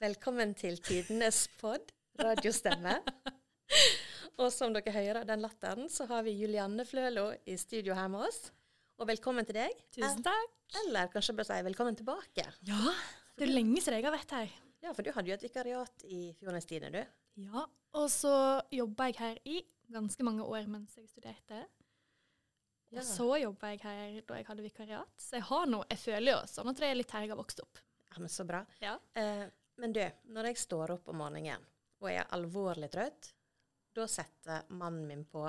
Velkommen til tidenes pod, radiostemme. Og som dere hører den latteren, så har vi Julianne Flølo i studio her med oss. Og velkommen til deg. Tusen takk. Eller kanskje bare si velkommen tilbake. Ja, det er lenge siden jeg har vært her. Ja, for du hadde jo et vikariat i Fjordnes Tidende, du. Ja, og så jobba jeg her i ganske mange år mens jeg studerte. Og Ja. så jobba jeg her da jeg hadde vikariat. Så jeg har nå, jeg føler jo sånn at det er litt her jeg har vokst opp. Ja, men så bra. Ja. Eh, men du, når jeg står opp om morgenen og er alvorlig trøtt, da setter mannen min på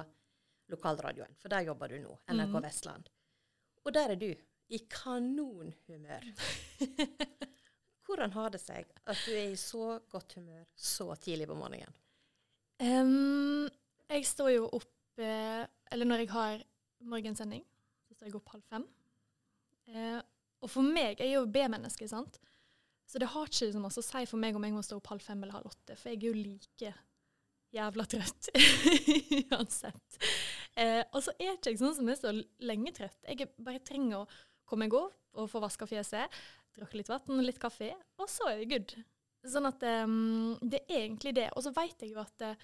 lokalradioen, for der jobber du nå, NRK mm. Vestland. Og der er du, i kanonhumør. Hvordan har det seg at du er i så godt humør så tidlig på morgenen? Um, jeg står jo opp eh, Eller når jeg har morgensending, så står jeg opp halv fem. Uh, og for meg jeg er jo B-menneske, sant. Så det har ikke så masse å si for meg om jeg må stå opp halv fem eller halv åtte, for jeg er jo like jævla trøtt uansett. Eh, og så er ikke jeg sånn som er så lenge trøtt. Jeg bare trenger å komme meg opp og få vaska fjeset, drukke litt vann, litt kaffe, og så er vi good. Sånn at um, det er egentlig det. Og så vet jeg jo at uh,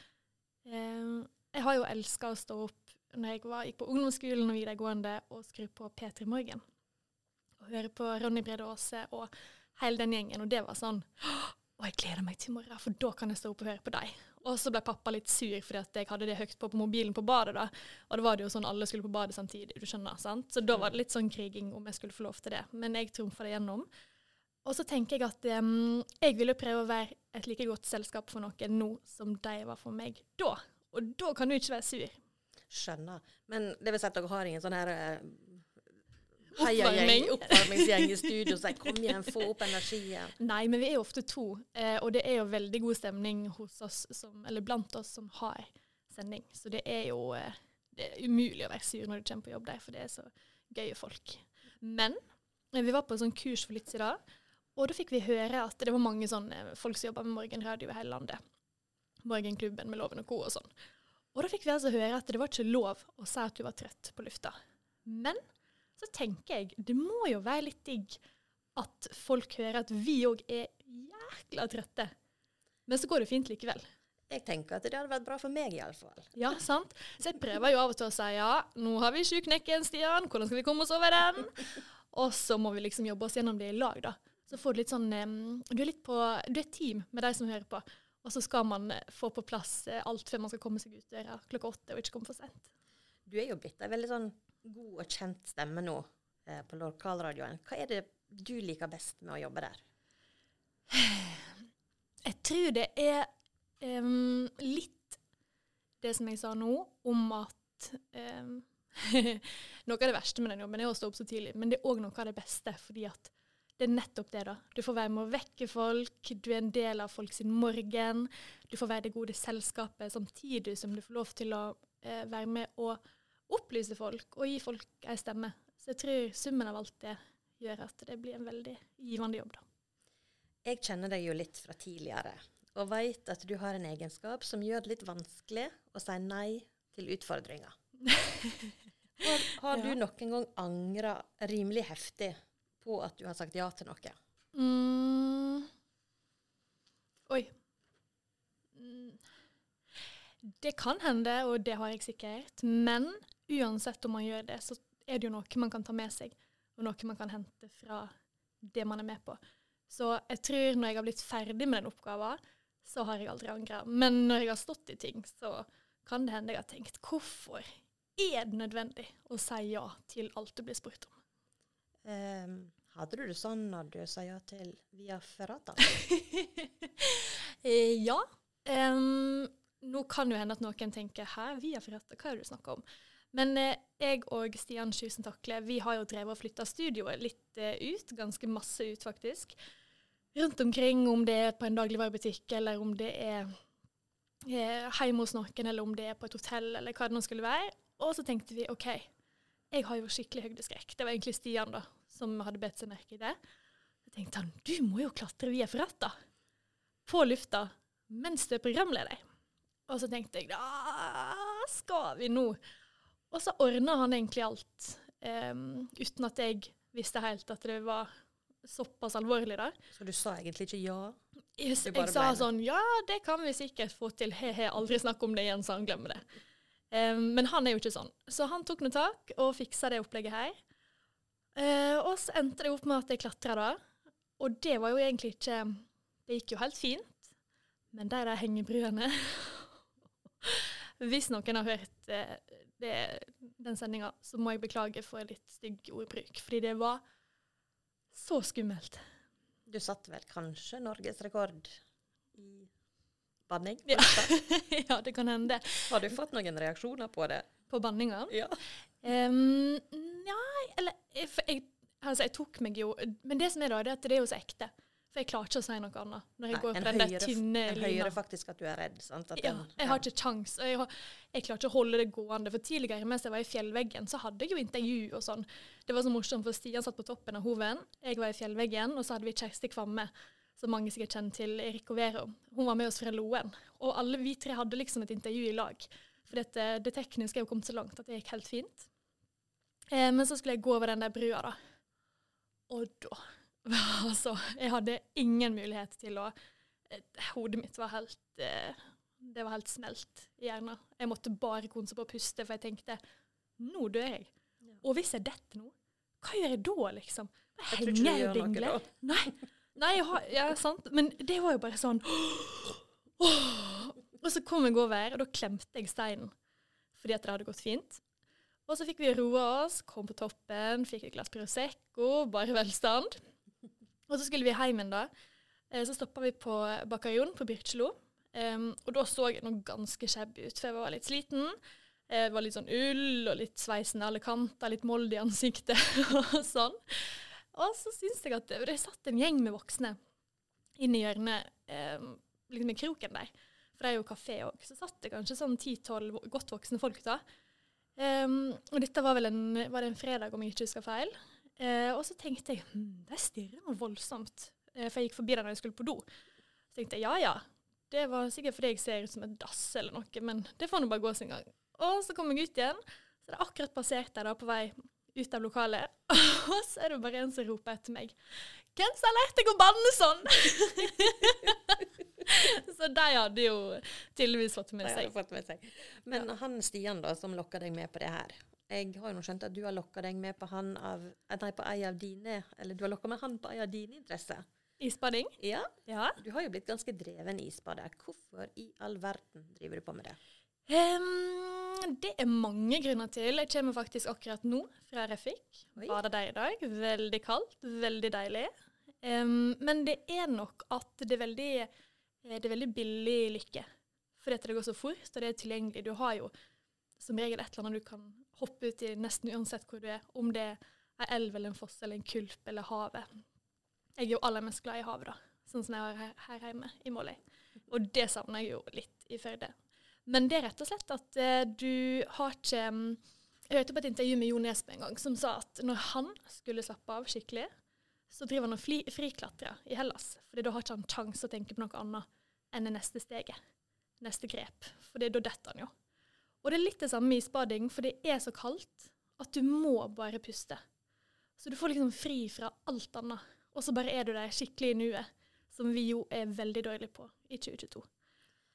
jeg har jo elska å stå opp når jeg var, gikk på ungdomsskolen og videregående og skru på P3 Morgen. Og høre på Ronny Brede Aase og hele den gjengen. Og det var sånn Å, jeg gleder meg til i morgen, for da kan jeg stå opp og høre på deg. Og så ble pappa litt sur fordi at jeg hadde det høyt på på mobilen på badet. da. Og da var det jo sånn alle skulle på badet samtidig, du skjønner. sant? Så da var det litt sånn kriging om jeg skulle få lov til det. Men jeg trumfa det gjennom. Og så tenker jeg at um, jeg ville prøve å være et like godt selskap for noen nå som de var for meg da. Og da kan du ikke være sur. Skjønner. Men det vil si at dere har ingen sånn her eh, Oppvarming. oppvarmingsgjeng i studio Så jeg, 'kom igjen, få opp energien'. Nei, men vi er jo ofte to, eh, og det er jo veldig god stemning hos oss som, eller blant oss som har sending. Så det er jo eh, det er umulig å være sur når du kommer på jobb der, for det er så gøye folk. Men eh, vi var på en sånn kurs for litt siden, og da fikk vi høre at det var mange sånne folk som jobber med morgenradio i hele landet. Morgenklubben med Loven og Co. og sånn. Og da fikk vi altså høre at det var ikke lov å si at du var trøtt på lufta. Men så tenker jeg, det må jo være litt digg at folk hører at vi òg er jækla trøtte. Men så går det fint likevel. Jeg tenker at det hadde vært bra for meg, iallfall. Ja, sant? Så jeg prøver jo av og til å si ja, nå har vi sjuknekken, Stian, hvordan skal vi komme oss over den? Og så må vi liksom jobbe oss gjennom det i lag, da. Så får du litt sånn Du er litt på Du er team med de som hører på. Og så skal man eh, få på plass eh, alt før man skal komme seg ut døra klokka åtte og ikke komme for sent. Du er jo blitt ei veldig sånn god og kjent stemme nå eh, på lokalradioen. Hva er det du liker best med å jobbe der? Jeg tror det er um, litt det som jeg sa nå, om at um, Noe av det verste med den jobben er å stå opp så tidlig, men det er òg noe av det beste. fordi at det er nettopp det, da. Du får være med å vekke folk, du er en del av folk sin morgen. Du får være det gode selskapet samtidig som du får lov til å eh, være med å opplyse folk og gi folk ei stemme. Så jeg tror summen av alt det gjør at det blir en veldig givende jobb, da. Jeg kjenner deg jo litt fra tidligere, og veit at du har en egenskap som gjør det litt vanskelig å si nei til utfordringer. Har, har du noen gang angra rimelig heftig på at du har sagt ja til noe? Mm. Oi. Mm. Det kan hende, og det har jeg sikkert. Men uansett om man gjør det, så er det jo noe man kan ta med seg, og noe man kan hente fra det man er med på. Så jeg tror når jeg har blitt ferdig med den oppgaven, så har jeg aldri angra. Men når jeg har stått i ting, så kan det hende jeg har tenkt hvorfor er det nødvendig å si ja til alt du blir spurt om? Um, hadde du det sånn når du sa ja til Via Ferrata? Eh, ja. Um, nå kan jo hende at noen tenker 'hæ, via Ferrata, hva er det du snakker om?' Men eh, jeg og Stian Sjusen Takle vi har jo drevet og flytta studioet litt eh, ut, ganske masse ut faktisk. Rundt omkring, om det er på en dagligvarebutikk, eller om det er eh, hjemme hos noen, eller om det er på et hotell, eller hva det nå skulle være. Og så tenkte vi OK, jeg har jo skikkelig høydeskrekk. Det var egentlig Stian da, som hadde bedt seg merke i det. Så tenkte han du må jo klatre via forretta på lufta mens du er programleder. Og så tenkte jeg da skal vi nå? Og så ordna han egentlig alt, um, uten at jeg visste helt at det var såpass alvorlig. da. Så du sa egentlig ikke ja? Jeg, jeg sa sånn Ja, det kan vi sikkert få til. He-he, aldri snakk om det igjen, så han glemmer det. Um, men han er jo ikke sånn. Så han tok noe tak og fiksa det opplegget her. Uh, og så endte det opp med at jeg klatra da. Og det var jo egentlig ikke Det gikk jo helt fint. Men de der hengebryene Hvis noen har hørt eh, det, den sendinga, så må jeg beklage for litt stygg ordbruk. Fordi det var så skummelt. Du satte vel kanskje norgesrekord i banning? Ja. ja, det kan hende. Har du fått noen reaksjoner på det? På banninga. Ja. Um, nei, eller jeg, for jeg, altså, jeg tok meg jo Men det som er da, det er at det er jo så ekte. For jeg klarer ikke å si noe annet når jeg Nei, går på en den der tynne En lina. hører faktisk at du er redd. sant? Ja, den- jeg har ikke kjangs. Jeg, jeg klarer ikke å holde det gående. For tidligere, mens jeg var i fjellveggen, så hadde jeg jo intervju og sånn. Det var så morsomt, for Stian satt på toppen av hoven, jeg var i fjellveggen, og så hadde vi Kjersti Kvamme, som mange sikkert kjenner til, Erik Overo. Vero. Hun var med oss fra Loen. Og alle vi tre hadde liksom et intervju i lag. For dette, det tekniske er jo kommet så langt at det gikk helt fint. Eh, men så skulle jeg gå over den der brua, da. Og da Altså, jeg hadde ingen mulighet til å eh, Hodet mitt var helt eh, Det var helt smelt i hjernen. Jeg måtte bare konse på å puste, for jeg tenkte nå dør jeg. Ja. Og hvis jeg detter nå, hva gjør jeg da, liksom? Jeg henger jeg og dingler. Nei, nei har, ja, sant. Men det var jo bare sånn Og så kom jeg over, og da klemte jeg steinen fordi at det hadde gått fint. Og så fikk vi roa oss, kom på toppen, fikk et glass Prosecco, bare velstand. Og så skulle vi hjem igjen, da. Eh, Så stoppa vi på Bakarion på Birkjelo. Um, og da så jeg noe ganske shabby ut, for jeg var litt sliten. Jeg Det var litt sånn ull og litt sveisen i alle kanter, litt mold i ansiktet og sånn. Og så syns jeg at det satt en gjeng med voksne inn i hjørnet, um, liksom i kroken der. For det er jo kafé òg. Så satt det kanskje sånn ti-tolv godt voksne folk da. Um, og dette var vel en, var det en fredag, om jeg ikke husker feil. Eh, og så tenkte jeg hm, det stirrer noe voldsomt. Eh, for jeg gikk forbi det når jeg skulle på do. Så tenkte jeg ja ja, det var sikkert fordi jeg ser ut som et dass eller noe, men det får nå bare gå sin gang. Og så kom jeg ut igjen, så det er akkurat passert jeg da på vei ut av lokalet. Og så er det bare en som roper etter meg. Hvem som har lært deg å banne sånn? så de hadde jo tydeligvis fått med seg. fått med seg. Men han Stian da, som lokka deg med på det her. Jeg har jo nå skjønt at du har lokka deg med på han av eh, Nei, på ei av dine Eller du har lokka med han på ei av dine interesser. Isbading? Ja, Ja. du har jo blitt ganske dreven isbader. Hvorfor i all verden driver du på med det? Um, det er mange grunner til. Jeg kommer faktisk akkurat nå fra Refik. Bader der i dag. Veldig kaldt, veldig deilig. Um, men det er nok at det er veldig, eh, det er veldig billig lykke. Fordi det går så fort, og det er tilgjengelig. Du har jo som regel et eller annet du kan hoppe ut i nesten uansett hvor du er. Om det er ei elv eller en foss eller en kulp eller havet. Jeg er jo aller mest glad i havet, da. Sånn som jeg har her, hjemme i Måløy. Og det savner jeg jo litt i Førde. Men det er rett og slett at eh, du har ikke mm, Jeg hørte på et intervju med Jo Nesbø en gang som sa at når han skulle slappe av skikkelig, så driver han og friklatrer i Hellas. Fordi da har ikke han sjanse å tenke på noe annet enn det neste steget. Neste grep. For da detter han jo. Og det er litt det samme i spading, for det er så kaldt at du må bare puste. Så du får liksom fri fra alt annet. Og så bare er du der skikkelig i nuet, som vi jo er veldig dårlige på i 2022.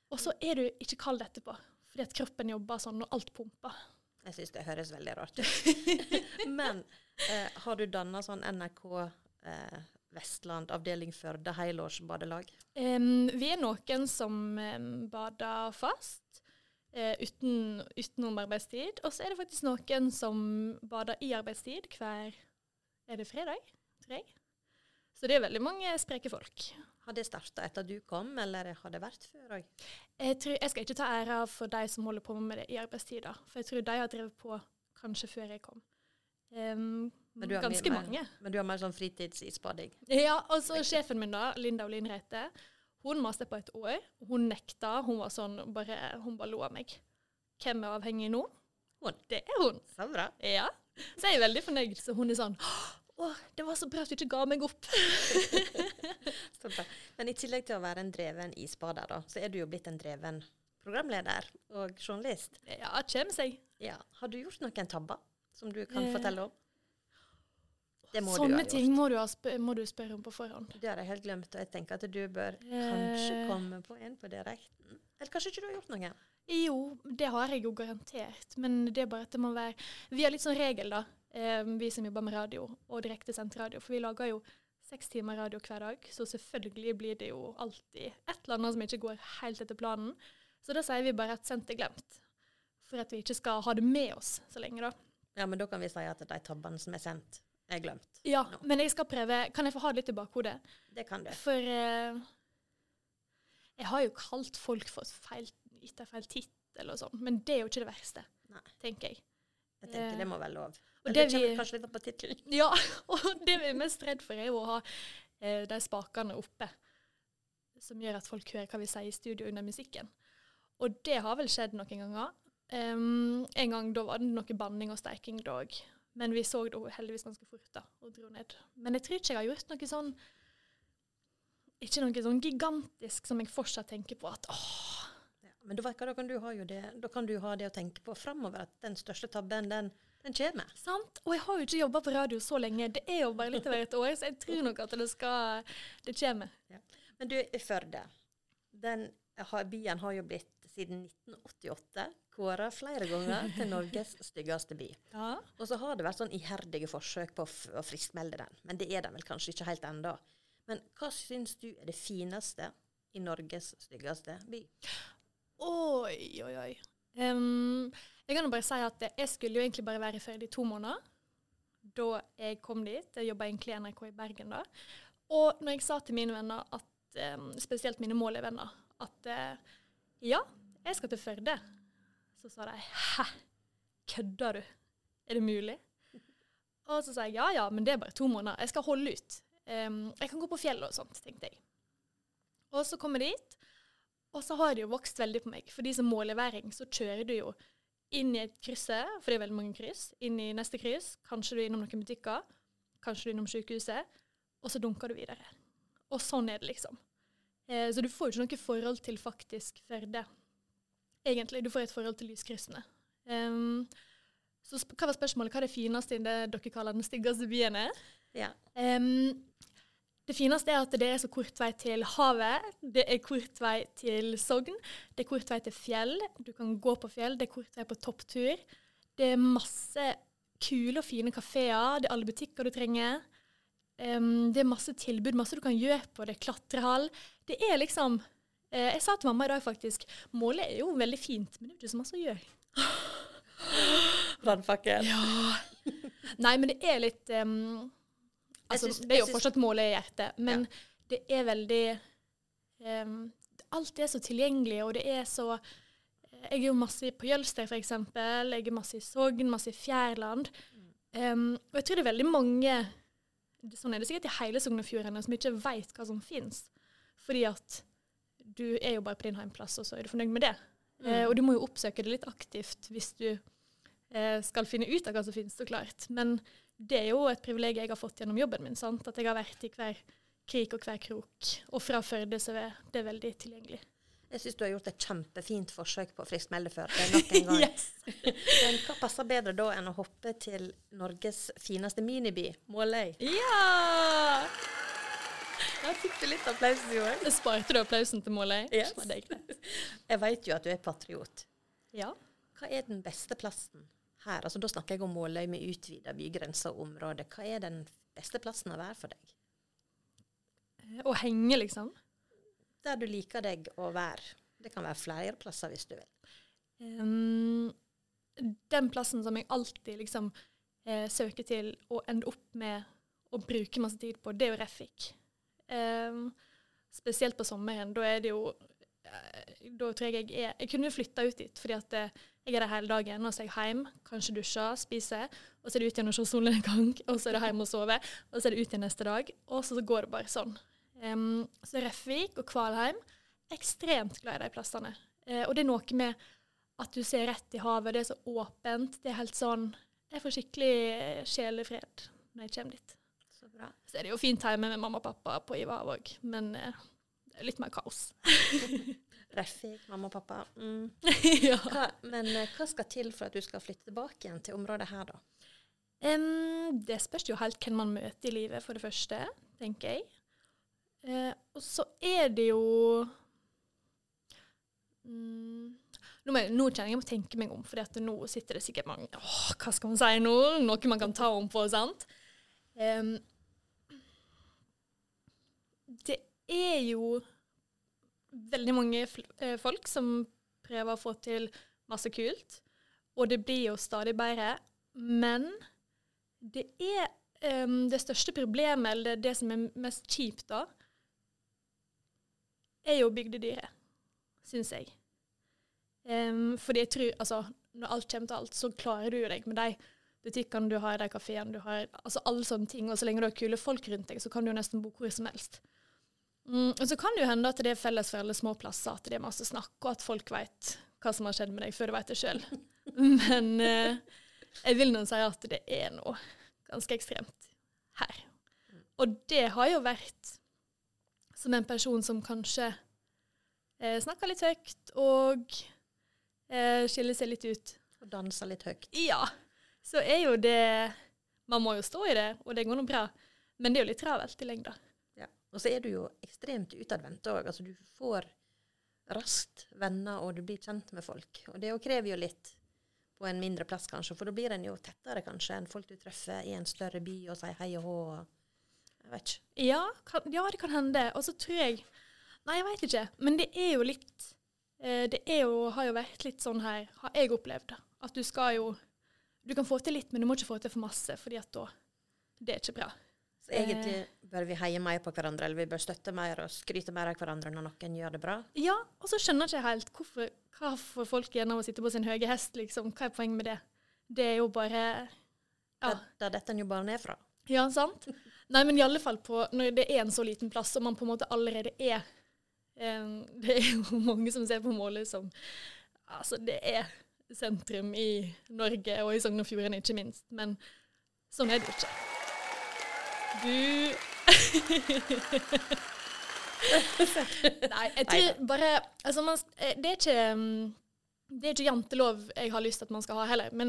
Og så er du ikke kald etterpå, fordi at kroppen jobber sånn, og alt pumper. Jeg syns det høres veldig rart ut. Men eh, har du danna sånn NRK eh, Vestland avdeling Førde helårsbadelag? Um, vi er noen som um, bader fast eh, uten, utenom arbeidstid. Og så er det faktisk noen som bader i arbeidstid hver Er det fredag? Tror jeg. Så det er veldig mange spreke folk. Har det starta etter du kom, eller har det vært før òg? Jeg, jeg skal ikke ta æra for de som holder på med det i arbeidstida. For jeg tror de har drevet på kanskje før jeg kom. Um, Men du har ganske mer- mange. Men du har mer sånn fritidsisbading? Ja, og så sjefen min da, Linda Olin Reite, hun maste på et år. Hun nekta. Hun var sånn, bare, hun bare lo av meg. Hvem er avhengig nå? Hun. Det er hun. Så bra. Ja. Så jeg er veldig fornøyd. Så hun er sånn Å, det var så bra at du ikke ga meg opp. Så bra. Men i tillegg til å være en dreven isbader, da, så er du jo blitt en dreven programleder og journalist. Ja, kommer seg. Ja. Har du gjort noen tabber som du kan Eh. fortelle om? Det må du Sånne ha gjort. ting må du, ha må du spørre om på forhånd. Det har jeg helt glemt, og jeg tenker at du bør kanskje Eh. komme på en på direkten. Eller kanskje ikke du har gjort noe? Jo, det har jeg jo garantert, men det er bare at det må være Vi har litt sånn regel, da, eh, vi som jobber med radio og direktesendt radio, for vi lager jo seks timer radio hver dag, så selvfølgelig blir det jo alltid et eller annet som ikke går helt etter planen. Så da sier vi bare at sendt er glemt, for at vi ikke skal ha det med oss så lenge, da. Ja, men da kan vi si at de tabbene som er sendt, er glemt. Ja, Ja. men jeg skal prøve Kan jeg få ha det litt i bakhodet? Det kan du. For eh, jeg har jo kalt folk for feil, etter feil tittel og sånn, men det er jo ikke det verste, Nei. tenker jeg. Jeg tenker det må være lov. Og Men det vi- kanskje litt opp på tittelen. Ja, og det vi er mest redd for, er jo å ha eh, de spakene oppe, som gjør at folk hører hva vi sier i studio under musikken. Og det har vel skjedd noen ganger. Um, en gang da var det noe banning og steiking dog, men vi så det heldigvis ganske fort da, og dro ned. Men jeg tror ikke jeg har gjort noe sånn ikke noe sånn gigantisk som jeg fortsatt tenker på at åh, Ja, men da, da, kan du ha det, da kan du ha det å tenke på framover, at den største tabben, den, den kommer. sant? Og jeg har jo ikke jobba på radio så lenge. Det er jo bare litt over et år, så jeg tror nok at det skal Det kommer. Men du, Førde, den har, byen har jo blitt siden 1988 kåra flere ganger til Norges styggeste by. Ja. Og så har det vært sånn iherdige forsøk på å friskmelde den, men det er den vel kanskje ikke helt ennå. Men hva syns du er det fineste i Norges styggeste by? Oi, oi, oi. Um, jeg kan jo bare si at jeg skulle jo egentlig bare være ferdig i to måneder da jeg kom dit. Jeg jobba egentlig i NRK i Bergen da. Og når jeg sa til mine venner, at, um, spesielt mine målevenner, at uh, ja, jeg skal til Førde, så sa de hæ, kødder du? Er det mulig? Og så sa jeg ja ja, men det er bare to måneder. Jeg skal holde ut. Um, jeg kan gå på fjellet og sånt, tenkte jeg. Og så kom jeg dit. Og så har det jo vokst veldig på meg. For de som måleværing, så kjører du jo inn i et krysset, for det er veldig mange kryss. Inn i neste kryss. Kanskje du er innom noen butikker. Kanskje du er innom sykehuset. Og så dunker du videre. Og sånn er det liksom. Eh, så du får jo ikke noe forhold til faktisk Førde. Egentlig. Du får et forhold til lyskryssene. Um, så hva var spørsmålet? Hva er det fineste i det dere kaller den styggeste byen? er? Ja. Um, det fineste er at det er så kort vei til havet. Det er kort vei til Sogn. Det er kort vei til fjell. Du kan gå på fjell. Det er kort vei på topptur. Det er masse kule og fine kafeer. Det er alle butikker du trenger. Um, det er masse tilbud, masse du kan gjøre på det. Klatrehall. Det er liksom Jeg sa til mamma i dag faktisk Målet er jo veldig fint, men det er jo ikke så masse å gjøre. Brannfakkel. Nei, men det er litt um, Altså, synes, det er jo fortsatt målet i hjertet, men det er veldig um, Alt er så tilgjengelig, og det er så Jeg er jo masse på Jølster, f.eks. Jeg er masse i Sogn, masse i Fjærland. Um, og jeg tror det er veldig mange Sånn er det sikkert i hele Sogn og Fjordane som ikke veit hva som fins. Fordi at du er jo bare på din heimplass, og så er du fornøyd med det. Eh, og du må jo oppsøke det litt aktivt hvis du eh, skal finne ut av hva som finnes, så klart. Men det er jo et privilegium jeg har fått gjennom jobben min. sant? At jeg har vært i hver krik og hver krok. Og fra Førde så er det veldig tilgjengelig. Jeg syns du har gjort et kjempefint forsøk på friskmelde er nok en gang. Men hva passer bedre da enn å hoppe til Norges fineste miniby, Måløy? Ja! Jeg fikk du litt applaus i år. Sparte du applausen til Måløy? Yes. Jeg vet jo at du er patriot. Ja. Hva er den beste plassen her? Altså, da snakker jeg om Måløy med utvida bygrenser og område. Hva er den beste plassen å være for deg? Å henge, liksom. Der du liker deg å være. Det kan være flere plasser hvis du vil. Um, den plassen som jeg alltid liksom eh, søker til og ender opp med å bruke masse tid på, det er jo Refik. Ehm, spesielt på sommeren. Da er det jo eh, Da tror jeg jeg er Jeg kunne flytta ut dit, fordi at eh, jeg er der hele dagen. Og så er jeg hjemme, kanskje dusjer, spiser, og så er det ut igjen og se solnedgang. Og så er det hjem og sove, og så er det ut igjen neste dag. Og så går det bare sånn. Um, så Refvik og Kvalheim, ekstremt glad i de plassene. Uh, og det er noe med at du ser rett i havet, det er så åpent. Det er helt sånn Jeg får skikkelig sjelefred når jeg kommer dit. Så. Så er det jo fint hjemme med mamma og pappa på Ivar òg, men eh, det er litt mer kaos. Refik, mamma og pappa. Mm. ja. Hva, men eh, hva skal til for at du skal flytte tilbake igjen til området her, da? Um, det spørs jo helt hvem man møter i livet, for det første, tenker jeg. Uh, og så er det jo mm, nå, må jeg, nå kjenner jeg må tenke meg om, for nå sitter det sikkert mange åh, Hva skal man si nå? Noe man kan ta om på, sant? Em, det er jo veldig mange eh, folk som prøver å få til masse kult, og det blir jo stadig bedre. Men det er um, det største problemet, eller det, det som er mest kjipt, da, er jo bygdedyret, syns jeg. Um, fordi jeg tror, altså, når alt kommer til alt, så klarer du jo deg med de butikkene du har, de kafeene du har, altså alle sånne ting. Og så lenge du har kule folk rundt deg, så kan du jo nesten bo hvor som helst. Mm, og så kan det jo hende at det er felles for alle små plasser, at det er masse snakk, og at folk vet hva som har skjedd med deg, før du vet det sjøl. Men eh, jeg vil nå si at det er noe ganske ekstremt her. Og det har jo vært som en person som kanskje eh, snakker litt høyt og eh, skiller seg litt ut. Og danser litt høyt. Ja, så er jo det Man må jo stå i det, og det går nå bra. Men det er jo litt travelt i lengda. Og så er du jo ekstremt utadvendt òg. Altså, du får raskt venner, og du blir kjent med folk. Og det krever jo litt på en mindre plass, kanskje, for da blir en jo tettere kanskje enn folk du treffer i en større by og sier hei og hå. Jeg vet ikke. Ja, kan, ja, det kan hende. Og så tror jeg Nei, jeg veit ikke. Men det er jo litt eh, Det er jo, har jo vært litt sånn her, har jeg opplevd, at du skal jo Du kan få til litt, men du må ikke få til for masse, fordi at da Det er ikke bra. Så egentlig bør vi heie mer på hverandre, eller vi bør støtte mer og skryte mer av hverandre når noen gjør det bra. Ja, og så skjønner jeg ikke helt hvorfor hva får folk gjennom å sitte på sin høye hest, liksom. Hva er poenget med det? Det er jo bare Ja. Der, detter en jo bare ned fra. Ja, sant? Nei, men i alle fall på, når det er en så liten plass, og man på en måte allerede er eh, Det er jo mange som ser på målet som Altså, det er sentrum i Norge, og i Sogn og Fjordane ikke minst. Men sånn er det jo ikke. Du Nei, jeg tror bare Altså, man, eh, det er ikke mm, Det er ikke jantelov jeg har lyst til at man skal ha heller, men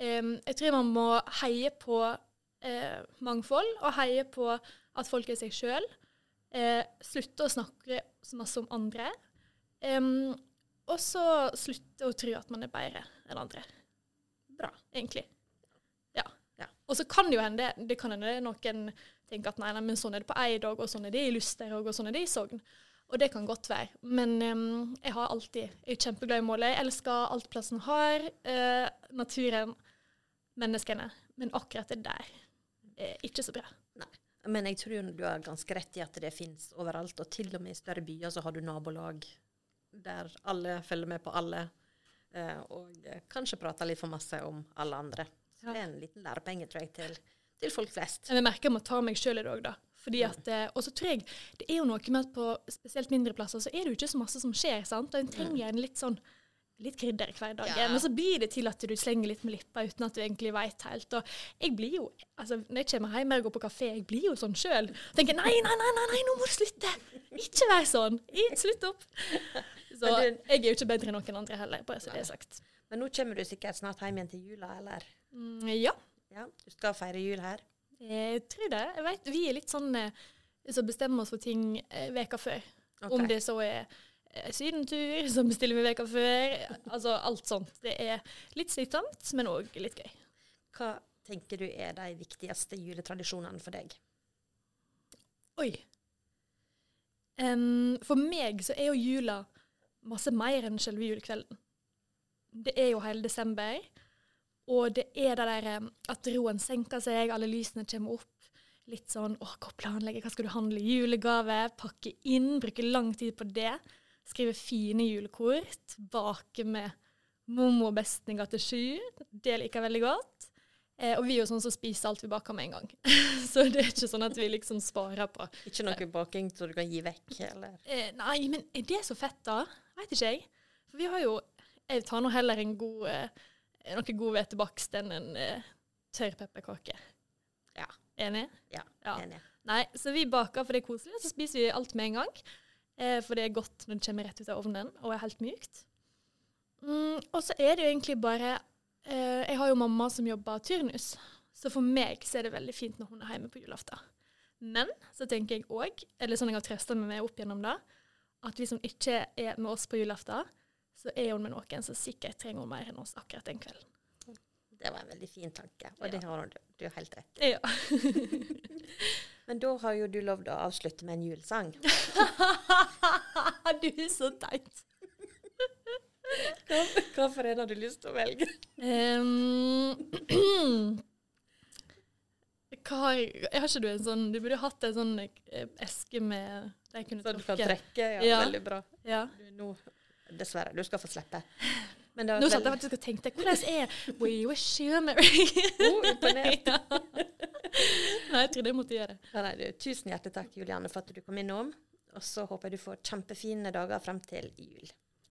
um, jeg tror man må heie på uh, mangfold, og heie på at folk er seg sjøl. Uh, slutte å snakke så masse om andre. Um, og så slutte å tro at man er bedre enn andre. Bra. Egentlig. Og så kan det jo hende det kan hende noen tenker at nei, nei, men sånn er det på Eidog, og sånn er det i Lusterog, og sånn er det i Sogn. Og det kan godt være. Men um, jeg har alltid Jeg er kjempeglad i målet. Jeg elsker alt plassen har. Uh, naturen, menneskene. Men akkurat det der er ikke så bra. Nei. Men jeg tror du har ganske rett i at det finnes overalt, og til og med i større byer så har du nabolag der alle følger med på alle, eh, og kanskje prater litt for masse om alle andre. Så det er en liten lærepenge, tror jeg, til, til folk flest. Jeg merker jeg må ta meg sjøl i det òg, da. Fordi Mm. at, eh, Og så tror jeg det er jo noe med at på spesielt mindre plasser så er det jo ikke så masse som skjer. sant? Og en trenger en litt sånn litt krydder hver hverdagen. Ja. Men så blir det til at du slenger litt med lippa uten at du egentlig veit helt. Og jeg blir jo, altså når jeg kommer hjem og går på kafé, jeg blir jo sånn sjøl. Tenker nei, nei, nei, nei, nei, nå må du slutte! Ikke vær sånn! Slutt opp! Så jeg er jo ikke bedre enn noen andre heller, bare så det er sagt. Men nå kommer du sikkert snart hjem igjen til jula, eller? Mm, ja. Ja, du skal feire jul her. Jeg tror det. Jeg vet, vi er litt sånn eh, som bestemmer oss for ting eh, veka før. Okay. Om det så er eh, sydentur, så bestiller vi veka før. Altså alt sånt. Det er litt slitsomt, men òg litt gøy. Hva tenker du er de viktigste juletradisjonene for deg? Oi. Um, for meg så er jo jula masse mer enn selve julekvelden. Det er jo hele desember, og det er det der at roen senker seg, alle lysene kommer opp. Litt sånn åh, hva planlegger hva skal du handle i julegave? Pakke inn, bruke lang tid på det. Skrive fine julekort. Bake med mormor og besting til sju. Det liker jeg veldig godt. Eh, og vi er jo sånn som spiser alt vi baker med en gang. så det er ikke sånn at vi liksom sparer på Ikke noe baking så du kan gi vekk, eller? Eh, nei, men er det så fett, da? Veit ikke jeg. For vi har jo Jeg tar nå heller en god eh, noe god hvetebakst enn en eh, tørr pepperkake. Ja. Enig? Ja, Ja. enig. Nei, så vi baker for det er koselig, så spiser vi alt med en gang. Eh, for det er godt når det kommer rett ut av ovnen og er helt mykt. Mm, og så er det jo egentlig bare eh, Jeg har jo mamma som jobber turnus, Så for meg så er det veldig fint når hun er hjemme på julaften. Men så tenker jeg òg, eller sånn jeg har trøsta meg med opp gjennom det, at hvis hun ikke er med oss på julaften, så er hun med noen som sikkert trenger hun mer enn oss akkurat den kvelden. Det var en veldig fin tanke, og Ja. det har du, du har helt rett i. Ja. Men da har jo du lovd å avslutte med en julesang. du er så teit. For en har du lyst til å velge? Um, hva har ikke du en sånn Du burde hatt en sånn eh, eske med Så du kan trekke? Ja, Ja. veldig bra. Ja. Du, nå, dessverre, du skal få slippe. Men det var Nå satt jeg faktisk og tenkte hvordan er We wish you a merry Oh, ja. Nei, jeg trodde jeg måtte gjøre det. Nei, du, tusen hjertelig takk, Juliane, for at du kom innom. Og så håper jeg du får kjempefine dager frem til jul.